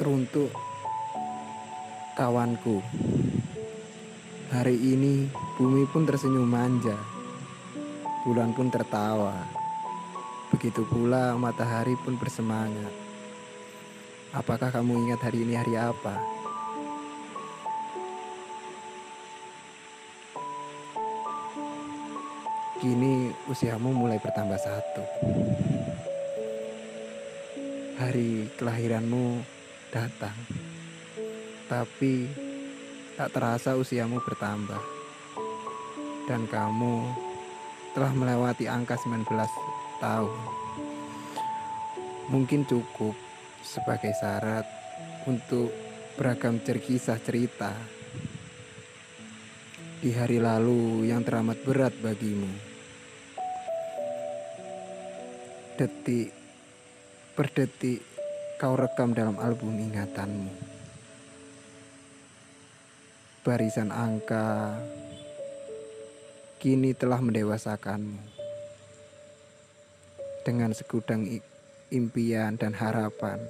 Teruntuk kawanku, hari ini bumi pun tersenyum manja, bulan pun tertawa, begitu pula matahari pun bersemangat. Apakah kamu ingat hari ini hari apa? Kini usiamu mulai bertambah satu. Hari kelahiranmu datang. Tapi tak terasa usiamu bertambah. Dan kamu telah melewati angka 19 tahun. Mungkin cukup sebagai syarat untuk beragam cerkisah cerita di hari lalu yang teramat berat bagimu. detik per detik kau rekam dalam album ingatanmu. Barisan angka kini telah mendewasakanmu. Dengan segudang impian dan harapan,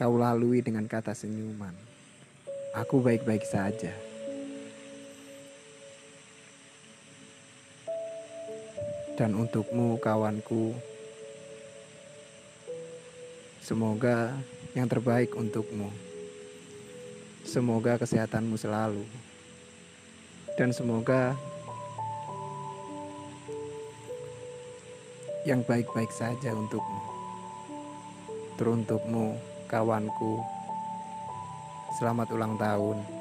kau lalui dengan kata senyuman. Aku baik-baik saja. Dan untukmu kawanku, semoga yang terbaik untukmu. Semoga kesehatanmu selalu. Dan semoga yang baik-baik saja untukmu. Teruntukmu, kawanku, selamat ulang tahun.